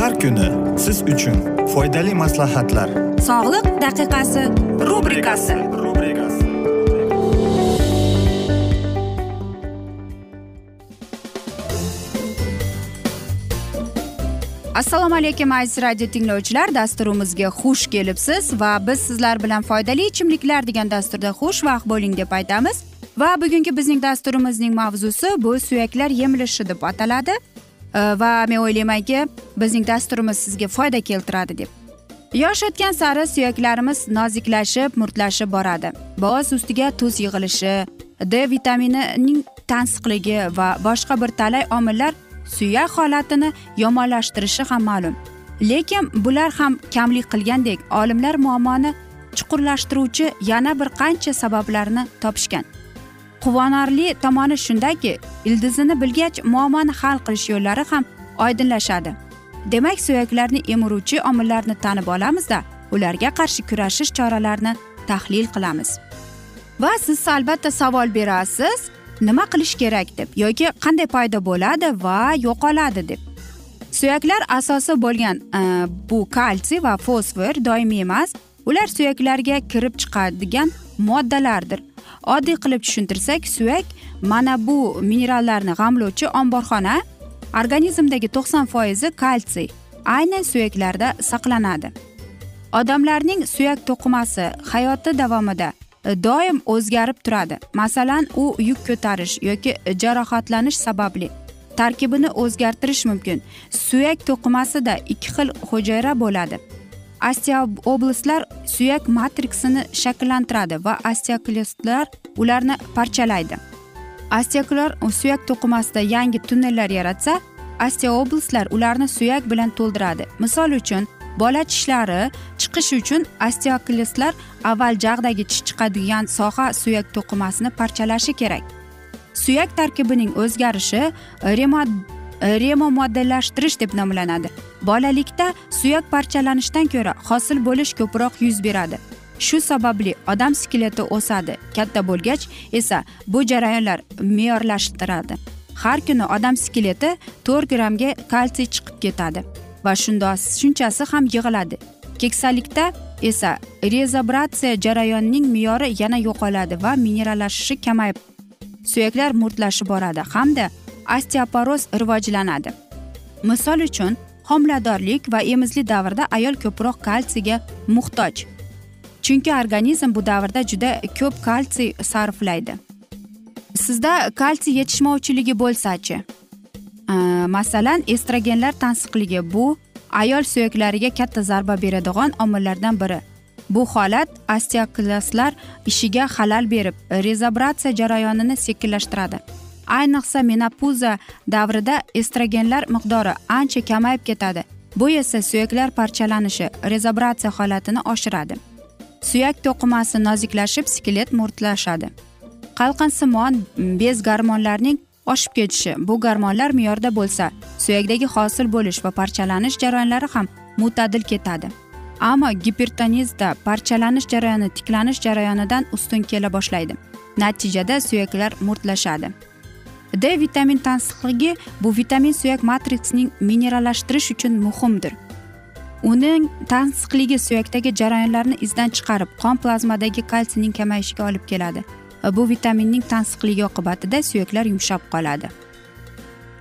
Har kuni siz uchun foydali maslahatlar. Sog'liq daqiqasi rubrikasi. Assalomu alaykum aziz radio tinglovchilar. Dasturimizga xush kelibsiz va biz sizlar bilan foydali ichimliklar degan dasturda xushvaqt bo'ling deb aytamiz. Va bugungi bizning dasturimizning mavzusi bu suyaklar yemilishi deb ataladi Э, va men o'ylaymanki bizning dasturimiz sizga foyda keltiradi deb. Yosh o'tgan sari suyaklarimiz noziklashib murtlashib boradi. Boz ustiga tuz yig'ilishi d vitaminining tansiqligi va boshqa bir talay omillar suyak holatini yomonlashtirishi ham ma'lum. Lekin bular ham kamlik qilgandek olimlar muammoni chuqurlashtiruvchi yana bir qancha sabablarni topishgan. Quvonarli tomoni shundaki ildizini bilgach muammoni hal qilish yo'llari ham oydinlashadi. Demak suyaklarni emiruvchi omillarni tanib olamizda ularga qarshi kurashish choralarini tahlil qilamiz. Va siz albatta savol berasiz nima qilish kerak deb yoki qanday paydo bo'ladi va yo'qoladi deb. Suyaklar asosi bo'lgan e, bu kalsiy va fosfor doimiy emas ular suyaklarga kirib chiqadigan moddalardir. Oddiy qilib tushuntirsak suyak mana bu minerallarni g'amlovchi omborxona organizmdagi to'qson foizi kalsiy. Aynan suyaklarda saqlanadi. Odamlarning suyak to'qimasi hayoti davomida e, doim o'zgarib turadi. Masalan u yuk ko'tarish yoki jarohatlanish sababli tarkibini o'zgartirish mumkin. Suyak to'qimasida ikki xil hujayra bo'ladi. Osteoblastlar suyak matriksini shakllantiradi va osteoklastlar ularni parchalaydi. Osteoklar suyak to'qimasida yangi tunnellar yaratsa osteoblastlar ularni suyak bilan to'ldiradi. Misol uchun bola tishlari chiqishi uchun osteoklistlar avval jag'dagi tish chiqadigan soha suyak to'qimasini parchalashi kerak. Suyak tarkibining o'zgarishi remomoddellashtirish deb nomlanadi. Bolalikda suyak parchalanishidan ko'ra hosil bo'lish ko'proq yuz beradi. Shu sababli odam skeleti o'sadi. Katta bo'lgach esa bu jarayonlar me'yorlashtiradi. Har kuni odam skeleti to'rt grammga kalsiy chiqib ketadi va shundoq shunchasi ham yig'iladi. Keksalikda esa rezobratsiya jarayonining me'yori yana yo'qoladi va minerallashishi kamayib suyaklar murtlashib boradi hamda osteoporoz rivojlanadi. Misol uchun homiladorlik va emizlik davrida ayol ko'proq kalsiyga muhtoj chunki organizm bu davrda juda ko'p kalsiy sarflaydi. Sizda kalsiy yetishmovchiligi bo'lsachi? Masalan estrogenlar tansiqligi bu ayol suyaklariga katta zarba beradigan omillardan biri. Bu holat osteoklastlar ishiga xalal berib rezobratsiya jarayonini sekinlashtiradi. Ayniqsa menopuza davrida estrogenlar miqdori ancha kamayib ketadi. Bu esa suyaklar parchalanishi rezobratsiya holatini oshiradi. Suyak to'qimasi noziklashib skelet mo'rtlashadi qalqinsimon mm, bez gormonlarining oshib ketishi. Bu gormonlar me'yorda bo'lsa suyakdagi hosil bo'lish va parchalanish jarayonlari ham mutadil ketadi. Ammo gipertonizda parchalanish jarayoni tiklanish jarayonidan ustun kela boshlaydi. Natijada suyaklar murtlashadi. D vitamin tansiqligi bu vitamin suyak matriksining minerallashtirish uchun muhimdir. Uning tansiqligi suyakdagi jarayonlarni izdan chiqarib qon plazmadagi kalsiyning kamayishiga olib keladi. Bu vitaminning tansiqligi oqibatida suyaklar yumshab qoladi.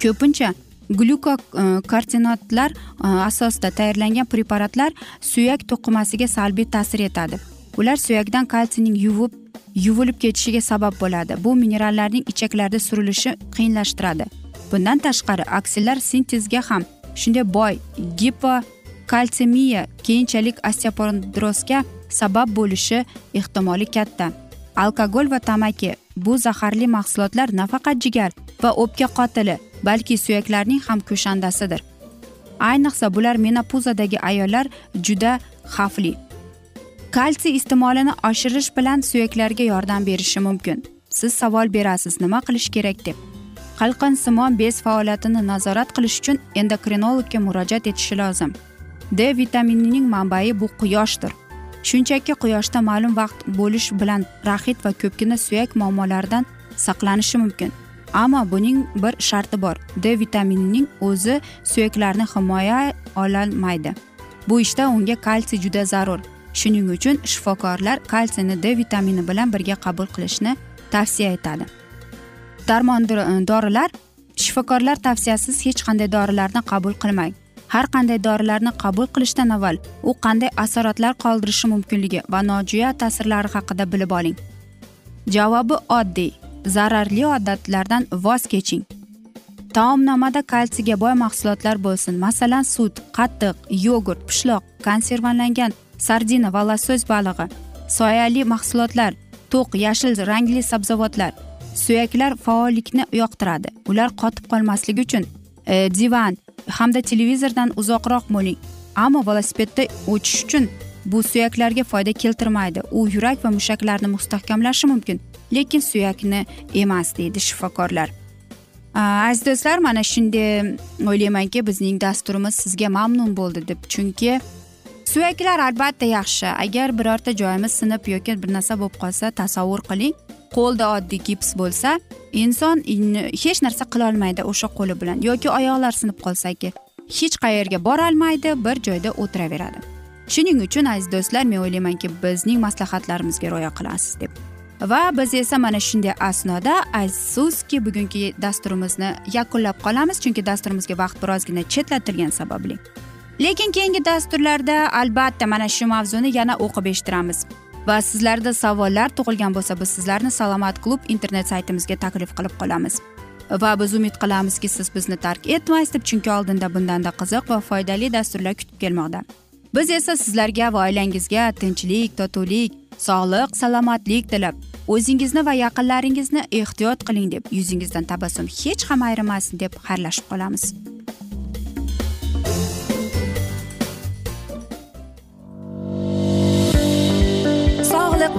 Ko'pincha glyukokartinotlar e, e, asosida tayyorlangan preparatlar suyak to'qimasiga salbiy ta'sir etadi. Ular suyakdan kalsiyning yuvib yuvilib ketishiga sabab bo'ladi. Bu minerallarning ichaklarda surilishi qiyinlashtiradi. Bundan tashqari aksillar sintezga ham shunday boy gipokalsemiya keyinchalik osteoporozga sabab bo'lishi ehtimoli katta. Alkogol va tamaki bu zaharli mahsulotlar nafaqat jigar va o'pka qotili balki suyaklarning ham kushandasidir ayniqsa bular menopuzadagi ayollar juda xavfli. Kalsiy iste'molini oshirish bilan suyaklarga yordam berishi mumkin. Siz savol berasiz nima qilish kerak deb. Qalqonsimon bez faoliyatini nazorat qilish uchun endokrinologga murojaat etishi lozim. D vitaminining manbai bu quyoshdir. Shunchaki quyoshda ma'lum vaqt bo'lish bilan raxit va ko'pgina suyak muammolaridan saqlanishi mumkin. Ammo buning bir sharti bor. D vitaminining o'zi suyaklarni himoya ololmaydi. Bu ishda unga kalsiy juda zarur. Shuning uchun shifokorlar kalsiyni d vitamini bilan birga qabul qilishni tavsiya etadi. Darmon dorilar shifokorlar tavsiyasiz hech qanday dorilarni qabul qilmang. Har qanday dorilarni qabul qilishdan avval u qanday asoratlar qoldirishi mumkinligi va nojo'ya ta'sirlari haqida bilib oling. Javobi oddiy. Zararli odatlardan voz keching. Taomnomada kalsiyga boy mahsulotlar bo'lsin. Masalan sut qatiq yogurt pishloq konservalangan sardina va losos balig'i soyali mahsulotlar to'q yashil rangli sabzavotlar suyaklar faollikni yoqtiradi. Ular qotib qolmasligi uchun e, divan hamda televizordan uzoqroq bo'ling. Ammo velosipedda o'tish uchun bu suyaklarga foyda keltirmaydi. U yurak va mushaklarni mustahkamlashi mumkin lekin suyakni emas deydi shifokorlar. Aziz do'stlar mana shunday o'ylaymanki bizning dasturimiz sizga mamnun bo'ldi deb chunki suyaklar albatta yaxshi. Agar birorta joyimiz sinib yoki bir narsa bo'lib qolsa tasavvur qiling qo'lda oddiy gips bo'lsa inson hech narsa qilolmaydi o'sha qo'li bilan. Yoki oyoqlar sinib qolsaki hech qayerga borolmaydi bir joyda o'tiraveradi. Shuning uchun aziz do'stlar men o'ylaymanki bizning maslahatlarimizga rioya qilasiz deb. Va biz esa mana shunday asnoda afsuski bugungi dasturimizni yakunlab qolamiz chunki dasturimizga vaqt birozgina chetlatilgani sababli. Lekin keyingi dasturlarda albatta mana shu mavzuni yana o'qib eshittiramiz. Va sizlarda savollar tug'ilgan bo'lsa biz sizlarni salomat klub internet saytimizga taklif qilib qolamiz. Va biz umid qilamizki siz bizni tark etmaysiz deb chunki oldinda bundanda qiziq va foydali dasturlar kutib kelmoqda. Biz esa sizlarga va oilangizga tinchlik totuvlik sog'lik salomatlik tilab o'zingizni va yaqinlaringizni ehtiyot qiling deb yuzingizdan tabassum hech ham ayrimasin deb xayrlashib qolamiz.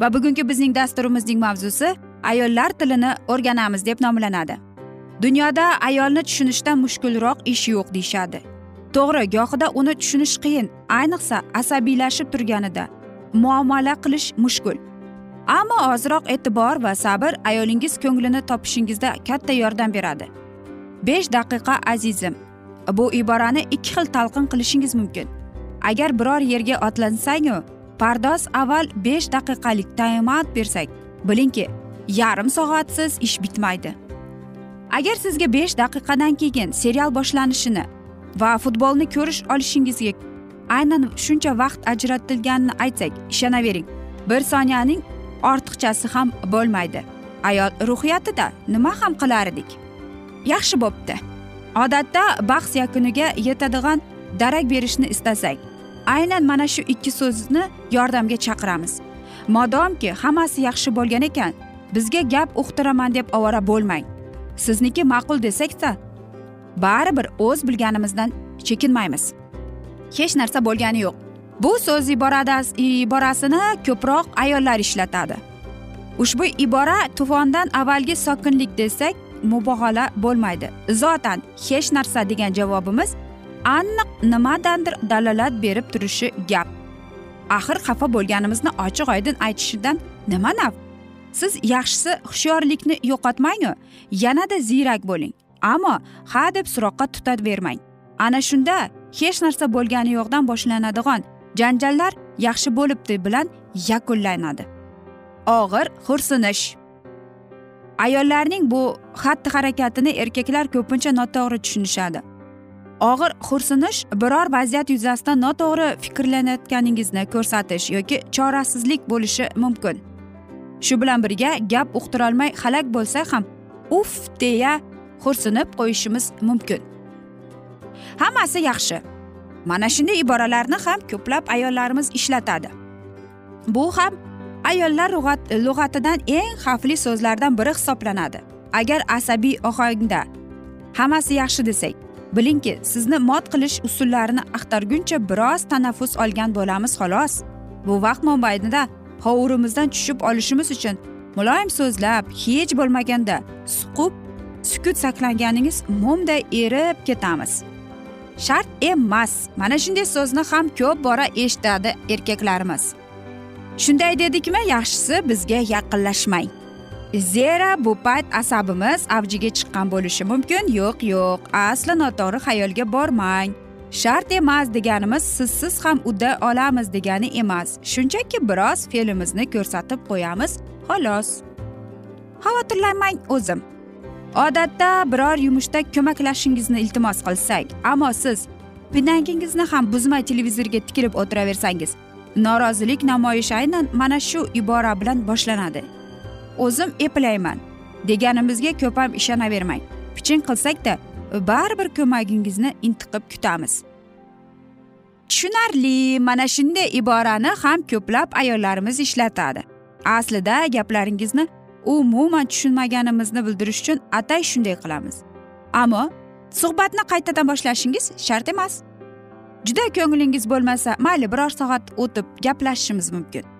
Va bugungi bizning dasturimizning mavzusi ayollar tilini o'rganamiz deb nomlanadi. Dunyoda ayolni tushunishdan mushkulroq ish yo'q deyishadi. To'g'ri gohida uni tushunish qiyin ayniqsa asabiylashib turganida. Muomala qilish mushkul. Ammo ozroq e'tibor va sabr ayolingiz ko'nglini topishingizda katta yordam beradi. Besh daqiqa azizim. Bu iborani ikki xil talqin qilishingiz mumkin. Agar biror yerga otlansangu pardoz avval besh daqiqalik taymat bersak bilingki yarim soatsiz ish bitmaydi. Agar sizga besh daqiqadan keyin serial boshlanishini va futbolni ko'rish olishingizga aynan shuncha vaqt ajratilganini aytsak ishonavering bir soniyaning ortiqchasi ham bo'lmaydi. Ayol ruhiyatida nima ham qilar edik? Yaxshi bo'pti. Odatda bahs yakuniga yetadigan darak berishni istasak aynan mana shu ikki so'zni yordamga chaqiramiz. Modomki hammasi yaxshi bo'lgan ekan bizga gap uqtiraman deb ovora bo'lmang. Sizniki ma'qul desakda baribir o'z bilganimizdan chekinmaymiz. Hech narsa bo'lgani yo'q. Bu so'z iborasini ko'proq ayollar ishlatadi. Ushbu ibora tufondan avvalgi sokinlik desak mubohala bo'lmaydi. Zotan hech narsa degan javobimiz aniq nimadandir dalolat berib turishi gap. Axir xafa bo'lganimizni ochiq oydin aytishidan nima naf? Siz yaxshisi hushyorlikni yo'qotmangu yanada ziyrak bo'ling. Ammo ha deb so'roqqa tutavermang ana shunda hech narsa bo'lgani yo'qdan boshlanadigan janjallar yaxshi bo'libdi bilan yakunlanadi. Og'ir xo'rsinish ayollarning bu xatti harakatini erkaklar ko'pincha noto'g'ri tushunishadi. Og'ir xo'rsinish biror vaziyat yuzasidan noto'g'ri fikrlanayotganingizni ko'rsatish yoki chorasizlik bo'lishi mumkin. Shu bilan birga gap uqtirolmay halak bo'lsa ham uf! deya xo'rsinib qo'yishimiz mumkin. Hammasi yaxshi. Mana shunday iboralarni ham ko'plab ayollarimiz ishlatadi. Bu ham ayollar lug'atidan eng xavfli so'zlardan biri hisoblanadi. Agar asabiy ohangda hammasi yaxshi desak bilingki sizni mot qilish usullarini axtarguncha biroz tanaffus olgan bo'lamiz xolos. Bu vaqt mobaynida hovurimizdan tushib olishimiz uchun muloyim so'zlab hech bo'lmaganda suqub sukut saqlaganingiz mumday erib ketamiz. Shart emas mana shunday so'zni ham ko'p bora eshitadi erkaklarimiz. Shunday dedikmi? Yaxshisi bizga yaqinlashmang. Zera bu payt asabimiz avjiga chiqqan bo'lishi mumkin. Yo'q yo'q. Asli noto'g'ri xayolga bormang. Shart emas deganimiz sizsiz ham udda olamiz degani emas. Shunchaki biroz fe'limizni ko'rsatib qo'yamiz xolos. Xavotirlanmang o'zim. Odatda biror yumushda ko'maklashishingizni iltimos qilsak ammo siz pinangingizni ham buzmay televizorga tikilib o'tiraversangiz norozilik namoyishi aynan mana shu ibora bilan boshlanadi. O'zim eplayman deganimizga ko'p ham ishonavermang. Piching qilsakda baribir ko'magingizni intiqib kutamiz. Tushunarli mana shunday iborani ham ko'plab ayollarimiz ishlatadi. Aslida gaplaringizni umuman tushunmaganimizni bildirish uchun atay shunday qilamiz. Ammo suhbatni qaytadan boshlashingiz shart emas. Juda ko'nglingiz bo'lmasa mayli biror soat o'tib gaplashishimiz mumkin.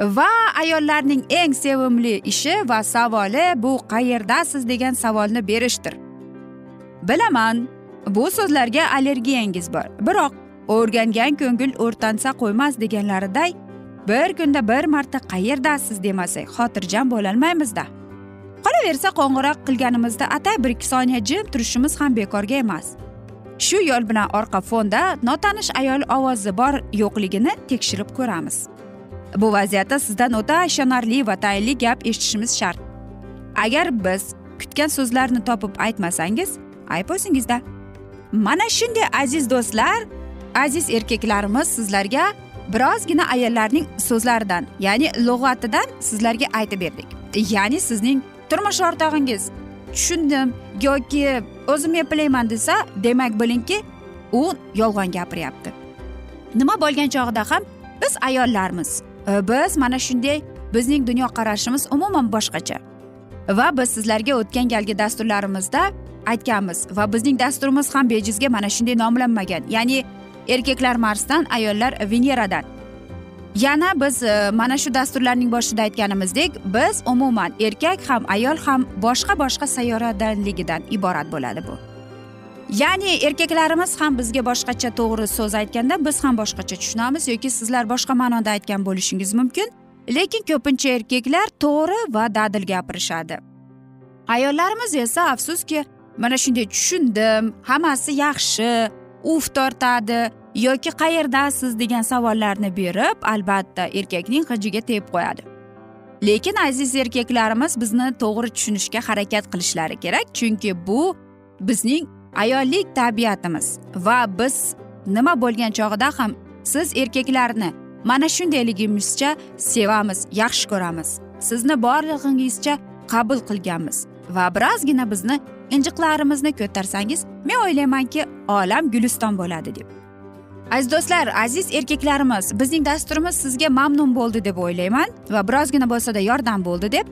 Va ayollarning eng sevimli ishi va savoli bu qayerdasiz degan savolni berishdir. Bilaman bu so'zlarga allergiyangiz bor. Biroq o'rgangan ko'ngil o'rtansa qo'ymas deganlariday bir kunda bir marta qayerdasiz demasak xotirjam bo'lolmaymizda qolaversa qo'ng'iroq qilganimizda atay bir ikki soniya jim turishimiz ham bekorga emas. Shu yo'l bilan orqa fonda notanish ayol ovozi bor yo'qligini tekshirib ko'ramiz. Bu vaziyatda sizdan o'ta ishonarli va tayinli gap eshitishimiz shart. Agar biz kutgan so'zlarni topib aytmasangiz ayb o'zingizda mana shunday aziz do'stlar aziz erkaklarimiz sizlarga birozgina ayollarning so'zlaridan ya'ni lug'atidan sizlarga aytib berdik. Ya'ni sizning turmush o'rtog'ingiz. Tushundim yoki o'zim eplayman desa demak bilingki u yolg'on gapiryapti. Nima bo'lgan chog'ida ham biz ayollarmiz. Э, biz mana shunday bizning dunyoqarashimiz umuman boshqacha. Va biz sizlarga o'tgan galgi dasturlarimizda aytganmiz va bizning dasturimiz ham bejizga mana shunday nomlanmagan. Ya'ni erkaklar marsdan ayollar veneradan. Yana biz e, mana shu dasturlarning boshida aytganimizdek biz umuman erkak ham ayol ham boshqa boshqa sayyoradanligidan iborat bo'ladi bu. Ya'ni erkaklarimiz ham bizga boshqacha to'g'ri so'z aytganda biz ham boshqacha tushunamiz yoki sizlar boshqa ma'noda aytgan bo'lishingiz mumkin. Lekin ko'pincha erkaklar to'g'ri va dadil gapirishadi. Ayollarimiz esa afsuski mana shunday tushundim hammasi yaxshi uf tortadi yoki qayerdasiz? degan savollarni berib albatta erkakning g'ijiga tegib qo'yadi. Lekin aziz erkaklarimiz bizni to'g'ri tushunishga harakat qilishlari kerak chunki bu bizning ayollik tabiatimiz va biz nima bo'lgan chog'ida ham siz erkaklarni mana shundayligimizcha sevamiz yaxshi ko'ramiz. Sizni borlig'ingizcha qabul qilganmiz va birozgina bizni injiqlarimizni ko'tarsangiz men o'ylaymanki olam guliston bo'ladi deb. Aziz do'stlar aziz erkaklarimiz bizning dasturimiz sizga mamnun bo'ldi deb o'ylayman va birozgina bo'lsada yordam bo'ldi deb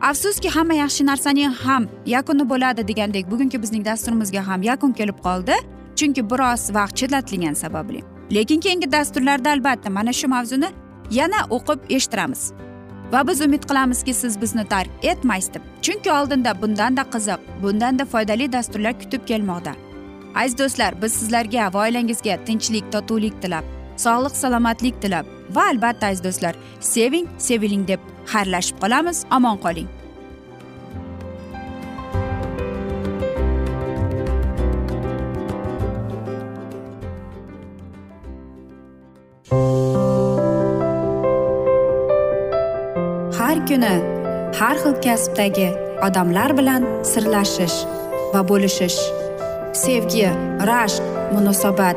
afsuski hamma yaxshi narsaning ham yakuni bo'ladi degandek bugungi bizning dasturimizga ham yakun kelib qoldi. Chunki biroz vaqt chetlatilgani sababli. Lekin keyingi dasturlarda albatta mana shu mavzuni yana o'qib eshittiramiz. Va biz umid qilamizki siz bizni tark etmaysiz deb chunki oldinda bundanda qiziq bundanda foydali dasturlar kutib kelmoqda. Aziz do'stlar biz sizlarga va oilangizga tinchlik totuvlik tilab sog'lik salomatlik tilab va albatta aziz do'stlar. Seving seviling deb xayrlashib qolamiz. Omon qoling. Har kuni har xil kasbdagi odamlar bilan sirlashish va bo'lishish. Sevgi rashq munosabat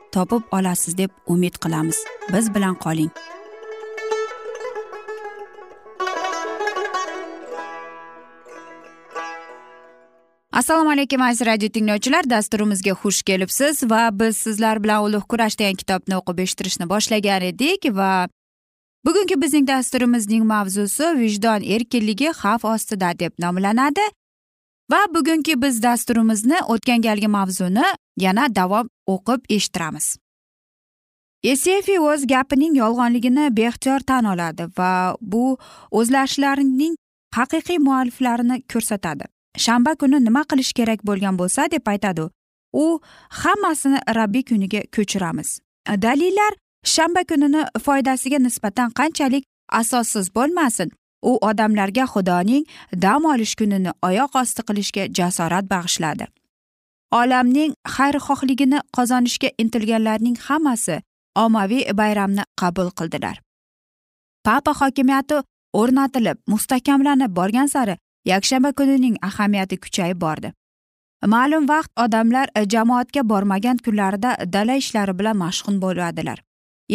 topib olasiz deb umid qilamiz. Biz bilan qoling. Assalomu alaykum aziz radio tinglovchilar. Dasturimizga xush kelibsiz va biz sizlar bilan ulug' kurash degan kitobni o'qib eshittirishni boshlagan edik va bugungi bizning dasturimizning mavzusi vijdon erkinligi xavf ostida deb nomlanadi. Va bugungi biz dasturimizni o'tgan galgi mavzuni yana davom o'qib eshittiramiz. Esefi o'z gapining yolg'onligini beixtiyor tan oladi va bu o'zlashlarining haqiqiy mualliflarini ko'rsatadi. Shanba kuni nima qilish kerak bo'lgan bo'lsa deb aytadi u hammasini rabbiy kuniga ko'chiramiz. Dalillar shanba kunini foydasiga nisbatan qanchalik asossiz bo'lmasin. U odamlarga xudoning dam olish kunini oyoq osti qilishga jasorat bag'ishladi. Olamning xayrixohligini qozonishga intilganlarning hammasi ommaviy bayramni qabul qildilar. Papa hokimiyati o'rnatilib mustahkamlanib borgan sari yakshanba kunining ahamiyati kuchayib bordi. Ma'lum vaqt odamlar jamoatga bormagan kunlarida dala ishlari bilan mashg'ul bo'ladilar.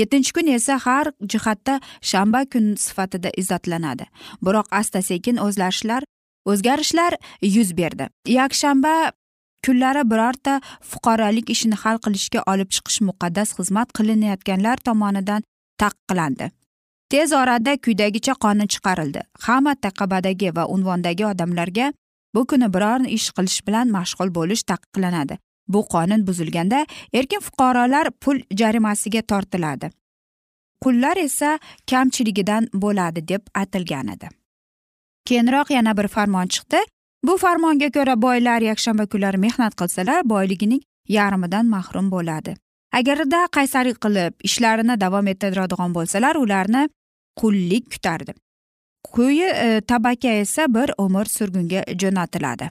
Yettinchi kun esa har jihatda shanba kun sifatida izzatlanadi biroq asta sekin o'zlashlar o'zgarishlar yuz berdi. Yakshanba kunlari birorta fuqarolik ishini hal qilishga olib chiqish muqaddas xizmat qilinayotganlar tomonidan taqiqlandi. Tez orada quyidagicha qonun chiqarildi. Hamma taqabadagi va unvondagi odamlarga bu kuni biror ish qilish bilan mashg'ul bo'lish taqiqlanadi. Bu qonun buzilganda erkin fuqarolar pul jarimasiga tortiladi. Qullar esa kamchiligidan bo'ladi deb aytilgan edi. Keyinroq yana bir farmon chiqdi. Bu farmonga ko'ra boylar yakshanba kunlari mehnat qilsalar boyligining yarmidan mahrum bo'ladi. Agarda qaysarlik qilib ishlarini davom ettiradigan bo'lsalar ularni qullik kutardi. Quyi e, tabaka esa bir umr surgunga jo'natiladi.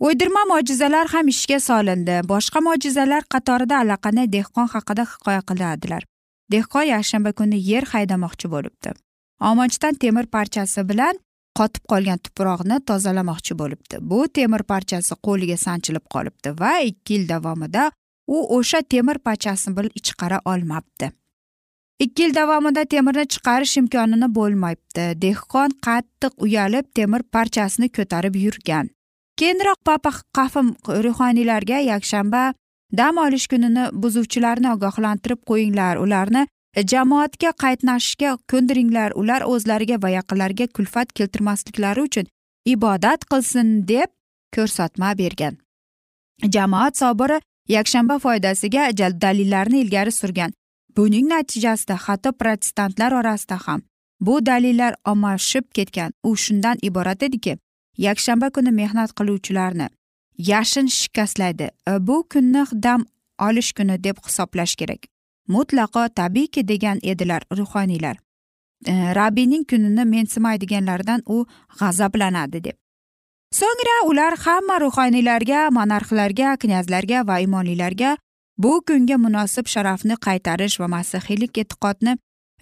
O'ydirma mo'jizalar ham ishga solindi. Boshqa mo'jizalar qatorida allaqanday dehqon haqida hikoya qiladilar. Dehqon yakshanba kuni yer haydamoqchi bo'libdi. Omonchdan temir parchasi bilan qotib qolgan tuproqni tozalamoqchi bo'libdi. Bu temir parchasi qo'liga sanchilib qolibdi va ikki yil davomida u o'sha temir parchasini chiqara olmabdi. Ikki yil davomida temirni chiqarish imkonini bo'lmayapti. Dehqon qattiq uyalib temir parchasini ko'tarib yurgan. Keyinroq papa qafim ruhoniylarga yakshanba dam olish kunini buzuvchilarni ogohlantirib qo'yinglar. Ularni jamoatga qatnashishga ko'ndiringlar. Ular o'zlariga va yaqinlariga kulfat keltirmasliklari uchun ibodat qilsin deb ko'rsatma bergan. Jamoat sobiri yakshanba foydasiga dalillarni ilgari surgan. Buning natijasida hatto protestantlar orasida ham bu dalillar ommalashib ketgan. U shundan iborat ediki yakshanba kuni mehnat qiluvchilarni yashin shikastlaydi. E, bu kunni dam olish kuni deb hisoblash kerak. Mutlaqo tabiiyki degan edilar ruhoniylar. E, rabbiyning kunini mensimaydiganlardan u g'azablanadi deb. So'ngra ular hamma ruhoniylarga monarxlarga knyazlarga va imonlilarga bu kunga munosib sharafni qaytarish va masihiylik e'tiqodni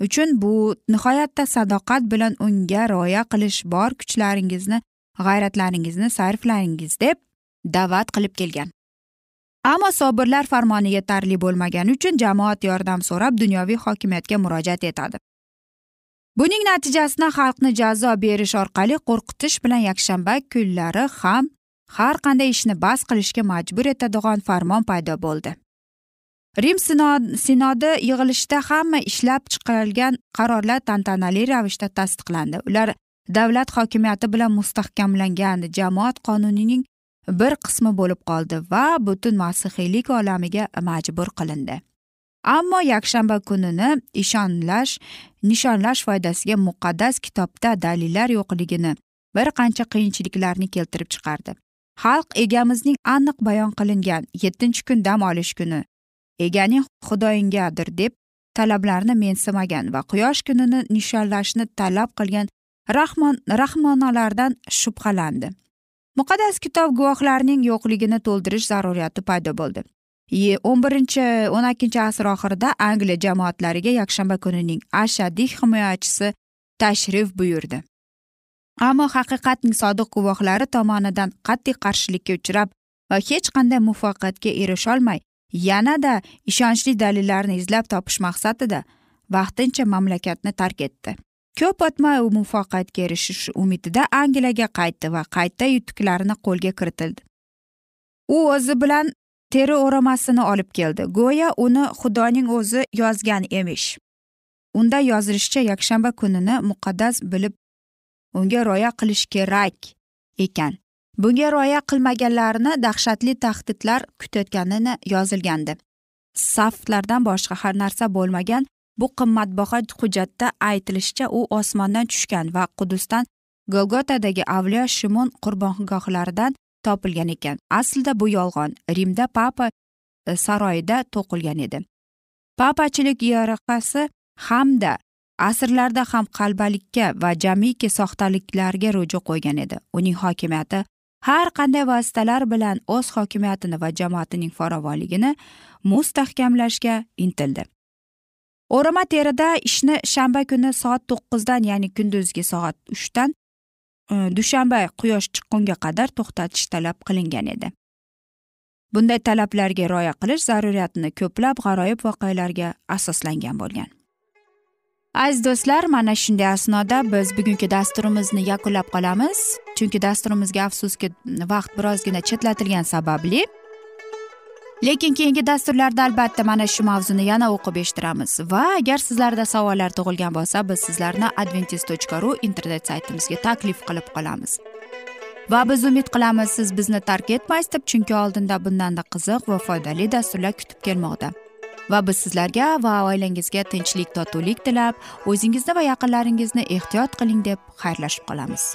uchun bu nihoyatda sadoqat bilan unga rioya qilish bor kuchlaringizni g'ayratlaringizni sarflangiz deb da'vat qilib kelgan. Ammo sobirlar farmoni yetarli bo'lmagani uchun jamoat yordam so'rab dunyoviy hokimiyatga murojaat etadi. Buning natijasida xalqni jazo berish orqali qo'rqitish bilan yakshanba kunlari ham har qanday ishni bas qilishga majbur etadigan farmon paydo bo'ldi. Rim sinodi yig'ilishida hamma ishlab chiqarilgan qarorlar tantanali ravishda tasdiqlandi. Ular davlat hokimiyati bilan mustahkamlangan jamoat qonunining bir qismi bo'lib qoldi va butun masihiylik olamiga majbur qilindi. Ammo yakshanba kunini ishonlash nishonlash foydasiga muqaddas kitobda dalillar yo'qligini bir qancha qiyinchiliklarni keltirib chiqardi. Xalq egamizning aniq bayon qilingan yettinchi kun dam olish kuni. Eganing xudoyingadir deb talablarni mensimagan va quyosh kunini nishonlashni talab qilgan rahmon rahmonalardan shubhalandi. Muqaddas kitob guvohlarning yo'qligini to'ldirish zaruriyati paydo bo'ldi. O'n birinchi o'n ikkinchi asr oxirida angliya jamoatlariga yakshanba kunining ashaddiy himoyachisi tashrif buyurdi. Ammo haqiqatning sodiq guvohlari tomonidan qat'iy qarshilikka uchrab va hech qanday muvaffaqiyatga erisholmay yanada ishonchli dalillarni izlab topish maqsadida vaqtincha mamlakatni tark etdi. Ko'p o'tmay u muvaffaqiyatga erishish umidida angliyaga qaytdi va qayta yutuqlarini qo'lga kiritildi. U o'zi bilan teri o'ramasini olib keldi. Go'yo uni xudoning o'zi yozgan emish. Unda yozilishicha yakshanba kunini muqaddas bilib unga rioya qilish kerak ekan. Bunga rioya qilmaganlarni dahshatli tahdidlar kutayotganini yozilgandi. Saflardan boshqa har narsa bo'lmagan bu qimmatbaho hujjatda aytilishicha u osmondan tushgan va qudusdan golgotadagi avliyo shimon qurbongohlaridan topilgan ekan. Aslida bu yolg'on rimda papa e, saroyida to'qilgan edi. Papachilik yoqasi hamda asrlarda ham qalbalikka va jamiki soxtaliklarga ruju qo'ygan edi. Uning hokimiyati har qanday vositalar bilan o'z hokimiyatini va jamoatining farovonligini mustahkamlashga intildi. O'rama terida ishni shanba kuni soat to'qqizdan ya'ni kunduzgi soat uchdan e, dushanba quyosh chiqqunga qadar to'xtatish talab qilingan edi. Bunday talablarga rioya qilish zaruriyatini ko'plab g'aroyib voqealarga asoslangan bo'lgan. Aziz do'stlar mana shunday asnoda biz bugungi dasturimizni yakunlab qolamiz. Chunki dasturimizga afsuski vaqt birozgina chetlatilgani sababli lekin keyingi dasturlarda albatta mana shu mavzuni yana o'qib eshittiramiz. Va agar sizlarda savollar tug'ilgan bo'lsa biz sizlarni adventis tochka ru internet saytimizga taklif qilib qolamiz. Va biz umid qilamiz siz bizni tark etmaysiz deb chunki oldinda bundanda qiziq va foydali dasturlar kutib kelmoqda. Va biz sizlarga va oilangizga tinchlik totuvlik tilab o'zingizni va yaqinlaringizni ehtiyot qiling deb xayrlashib qolamiz.